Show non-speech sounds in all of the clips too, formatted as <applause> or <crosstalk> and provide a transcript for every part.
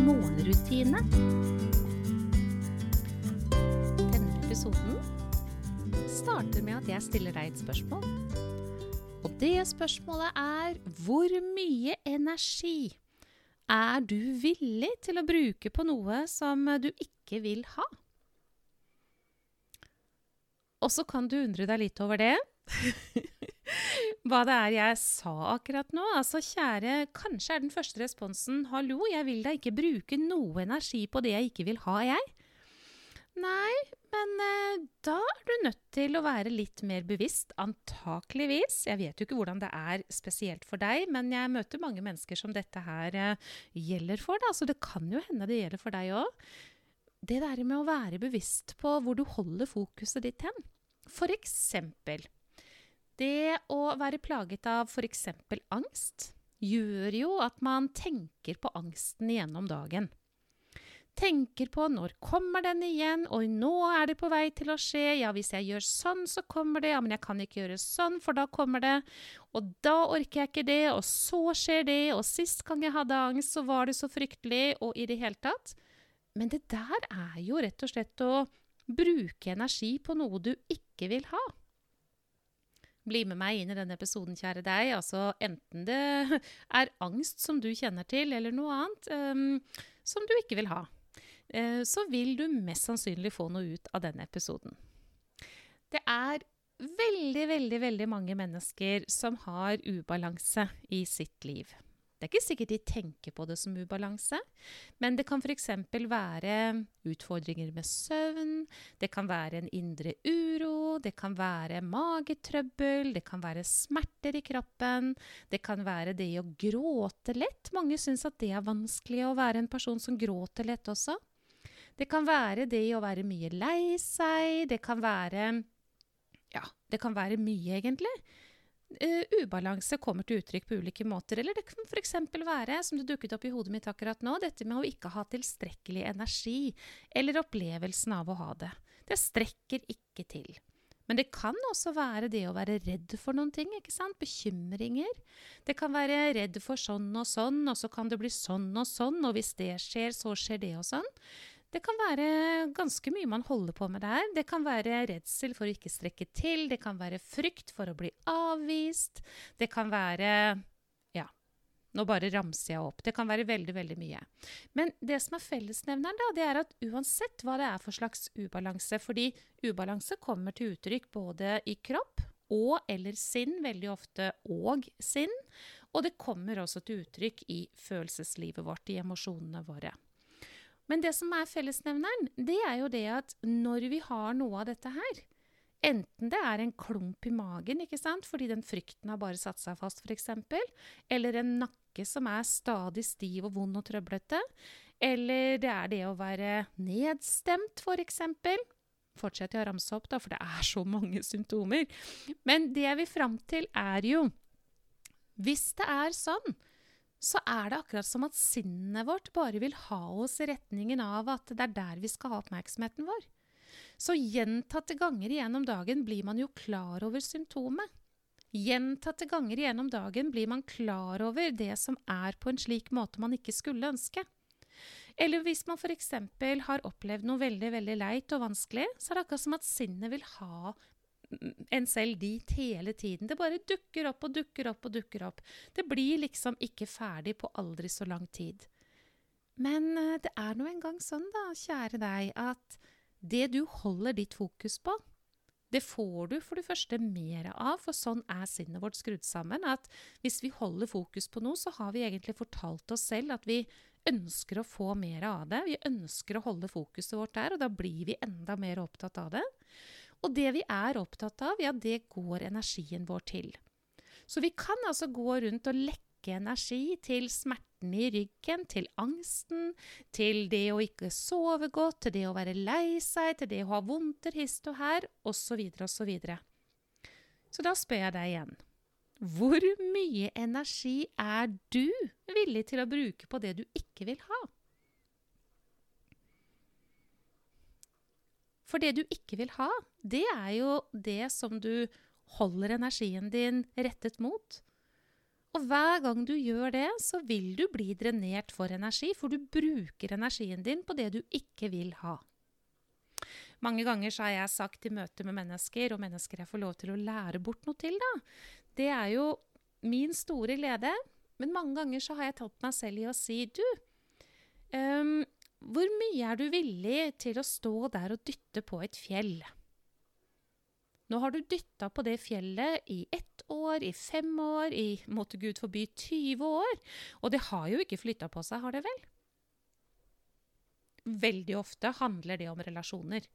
morgenrutine. Denne episoden starter med at jeg stiller deg et spørsmål. Og det spørsmålet er hvor mye energi er du villig til å bruke på noe som du ikke vil ha? Og så kan du undre deg litt over det. <laughs> Hva det er jeg sa akkurat nå. Altså, kjære, kanskje er den første responsen 'hallo, jeg vil da ikke bruke noe energi på det jeg ikke vil ha, jeg'. Nei, men eh, da er du nødt til å være litt mer bevisst, antakeligvis. Jeg vet jo ikke hvordan det er spesielt for deg, men jeg møter mange mennesker som dette her eh, gjelder for. Da. Så det kan jo hende det gjelder for deg òg. Det der med å være bevisst på hvor du holder fokuset ditt hen. For eksempel det å være plaget av f.eks. angst gjør jo at man tenker på angsten gjennom dagen. Tenker på når kommer den igjen, og nå er det på vei til å skje, ja, hvis jeg gjør sånn, så kommer det, ja, men jeg kan ikke gjøre sånn, for da kommer det, og da orker jeg ikke det, og så skjer det, og sist gang jeg hadde angst, så var det så fryktelig, og i det hele tatt. Men det der er jo rett og slett å bruke energi på noe du ikke vil ha. Bli med meg inn i denne episoden, kjære deg. Altså enten det <laughs> er angst som du kjenner til, eller noe annet um, som du ikke vil ha. Uh, så vil du mest sannsynlig få noe ut av denne episoden. Det er veldig, veldig, veldig mange mennesker som har ubalanse i sitt liv. Det er ikke sikkert de tenker på det som ubalanse, men det kan f.eks. være utfordringer med søvn, det kan være en indre uro, det kan være magetrøbbel, det kan være smerter i kroppen, det kan være det å gråte lett. Mange syns at det er vanskelig å være en person som gråter lett også. Det kan være det å være mye lei seg, det kan være Ja, det kan være mye, egentlig uh, ubalanse kommer til uttrykk på ulike måter. Eller det kan f.eks. være, som det dukket opp i hodet mitt akkurat nå, dette med å ikke ha tilstrekkelig energi, eller opplevelsen av å ha det. Det strekker ikke til. Men det kan også være det å være redd for noen ting. ikke sant? Bekymringer. Det kan være redd for sånn og sånn, og så kan det bli sånn og sånn, og hvis det skjer, så skjer det og sånn. Det kan være ganske mye man holder på med der. Det kan være redsel for å ikke strekke til. Det kan være frykt for å bli avvist. Det kan være nå bare ramser jeg opp. Det kan være veldig, veldig mye. Men det som er fellesnevneren, da, det er at uansett hva det er for slags ubalanse Fordi ubalanse kommer til uttrykk både i kropp og eller sinn, veldig ofte og sinn. Og det kommer også til uttrykk i følelseslivet vårt, i emosjonene våre. Men det som er fellesnevneren, det er jo det at når vi har noe av dette her, enten det er en klump i magen ikke sant, fordi den frykten har bare satt seg fast, f.eks., eller en nakke som er stadig stiv og vond og trøblete, eller det er det å være nedstemt, f.eks. Fortsett å ramse opp, da, for det er så mange <laughs> symptomer. Men det jeg vil fram til, er jo Hvis det er sånn så er det akkurat som at sinnet vårt bare vil ha oss i retningen av at det er der vi skal ha oppmerksomheten vår. Så gjentatte ganger gjennom dagen blir man jo klar over symptomet. Gjentatte ganger gjennom dagen blir man klar over det som er på en slik måte man ikke skulle ønske. Eller hvis man f.eks. har opplevd noe veldig veldig leit og vanskelig, så er det akkurat som at sinnet vil ha en selv dit hele tiden. Det bare dukker opp og dukker opp og dukker opp. Det blir liksom ikke ferdig på aldri så lang tid. Men eh, det er nå engang sånn, da, kjære deg, at det du holder ditt fokus på, det får du for det første mer av, for sånn er sinnet vårt skrudd sammen. At hvis vi holder fokus på noe, så har vi egentlig fortalt oss selv at vi ønsker å få mer av det. Vi ønsker å holde fokuset vårt der, og da blir vi enda mer opptatt av det. Og det vi er opptatt av, ja, det går energien vår til. Så vi kan altså gå rundt og lekke bruke energi til smerten i ryggen, til angsten, til det å ikke sove godt, til det å være lei seg, til det å ha vondter hist og her, osv., osv. Så, så da spør jeg deg igjen. Hvor mye energi er du villig til å bruke på det du ikke vil ha? For det du ikke vil ha, det er jo det som du holder energien din rettet mot. Og hver gang du gjør det, så vil du bli drenert for energi, for du bruker energien din på det du ikke vil ha. Mange ganger har jeg sagt i møte med mennesker, og mennesker jeg får lov til å lære bort noe til, da. Det er jo min store glede. Men mange ganger så har jeg tatt meg selv i å si du, um, hvor mye er du villig til å stå der og dytte på et fjell? Nå har du dytta på det fjellet i ett år, i fem år, i måtte Gud forby 20 år. Og det har jo ikke flytta på seg, har det vel? Veldig ofte handler det om relasjoner.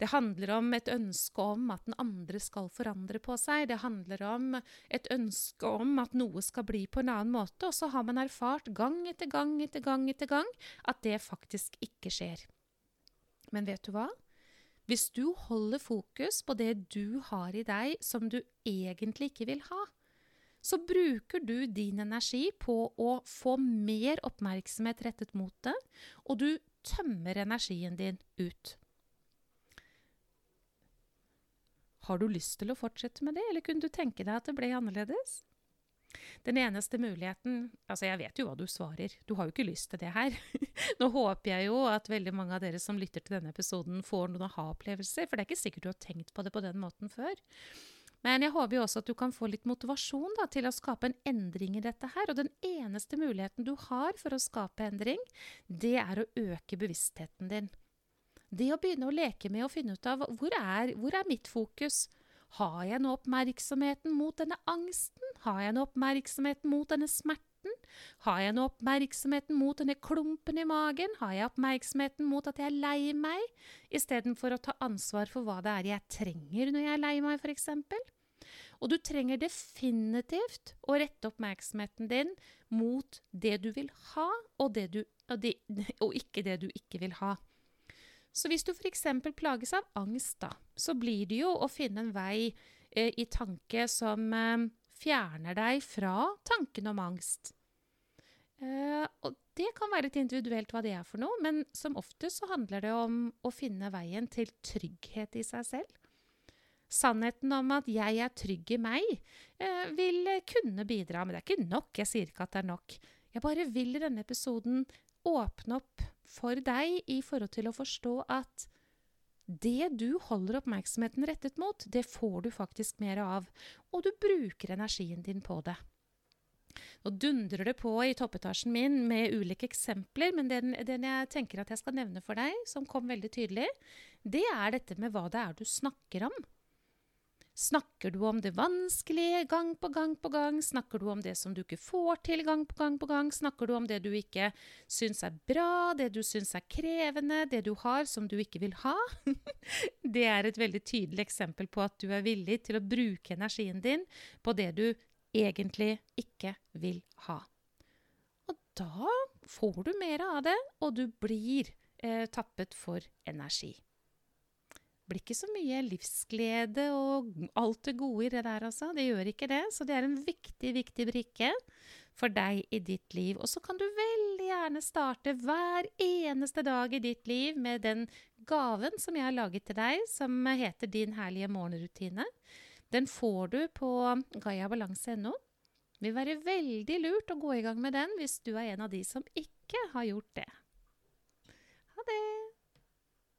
Det handler om et ønske om at den andre skal forandre på seg. Det handler om et ønske om at noe skal bli på en annen måte. Og så har man erfart gang etter gang etter gang etter gang at det faktisk ikke skjer. Men vet du hva? Hvis du holder fokus på det du har i deg som du egentlig ikke vil ha, så bruker du din energi på å få mer oppmerksomhet rettet mot det, og du tømmer energien din ut. Har du lyst til å fortsette med det, eller kunne du tenke deg at det ble annerledes? Den eneste muligheten Altså, jeg vet jo hva du svarer. Du har jo ikke lyst til det her. <laughs> Nå håper jeg jo at veldig mange av dere som lytter til denne episoden, får noen aha-opplevelser, for det er ikke sikkert du har tenkt på det på den måten før. Men jeg håper jo også at du kan få litt motivasjon da, til å skape en endring i dette her. Og den eneste muligheten du har for å skape endring, det er å øke bevisstheten din. Det å begynne å leke med å finne ut av hvor er, hvor er mitt fokus? Har jeg nå oppmerksomheten mot denne angsten? Har jeg nå oppmerksomheten mot denne smerten? Har jeg nå oppmerksomheten mot denne klumpen i magen? Har jeg oppmerksomheten mot at jeg er lei meg, istedenfor å ta ansvar for hva det er jeg trenger når jeg er lei meg, f.eks.? Og du trenger definitivt å rette oppmerksomheten din mot det du vil ha, og, du, og, de, og ikke det du ikke vil ha. Så hvis du f.eks. plages av angst, da, så blir det jo å finne en vei eh, i tanke som eh, fjerner deg fra tanken om angst. Eh, og det kan være litt individuelt hva det er for noe, men som oftest så handler det om å finne veien til trygghet i seg selv. Sannheten om at 'jeg er trygg i meg', uh, vil kunne bidra, men det er ikke nok. Jeg sier ikke at det er nok. Jeg bare vil i denne episoden åpne opp for deg i forhold til å forstå at det du holder oppmerksomheten rettet mot, det får du faktisk mer av, og du bruker energien din på det. Nå dundrer det på i toppetasjen min med ulike eksempler, men den, den, jeg tenker at jeg skal nevne for deg, som kom veldig tydelig, det er dette med hva det er du snakker om. Snakker du om det vanskelige gang på gang på gang? Snakker du om det som du ikke får til gang på gang på gang? Snakker du om det du ikke syns er bra, det du syns er krevende, det du har som du ikke vil ha? <laughs> det er et veldig tydelig eksempel på at du er villig til å bruke energien din på det du egentlig ikke vil ha. Og da får du mer av det, og du blir eh, tappet for energi blir ikke så mye livsglede og alt det gode i det der, altså. Det gjør ikke det. Så det er en viktig, viktig brikke for deg i ditt liv. Og så kan du veldig gjerne starte hver eneste dag i ditt liv med den gaven som jeg har laget til deg, som heter Din herlige morgenrutine. Den får du på gayabalanse.no. Det vil være veldig lurt å gå i gang med den hvis du er en av de som ikke har gjort det. Ha det!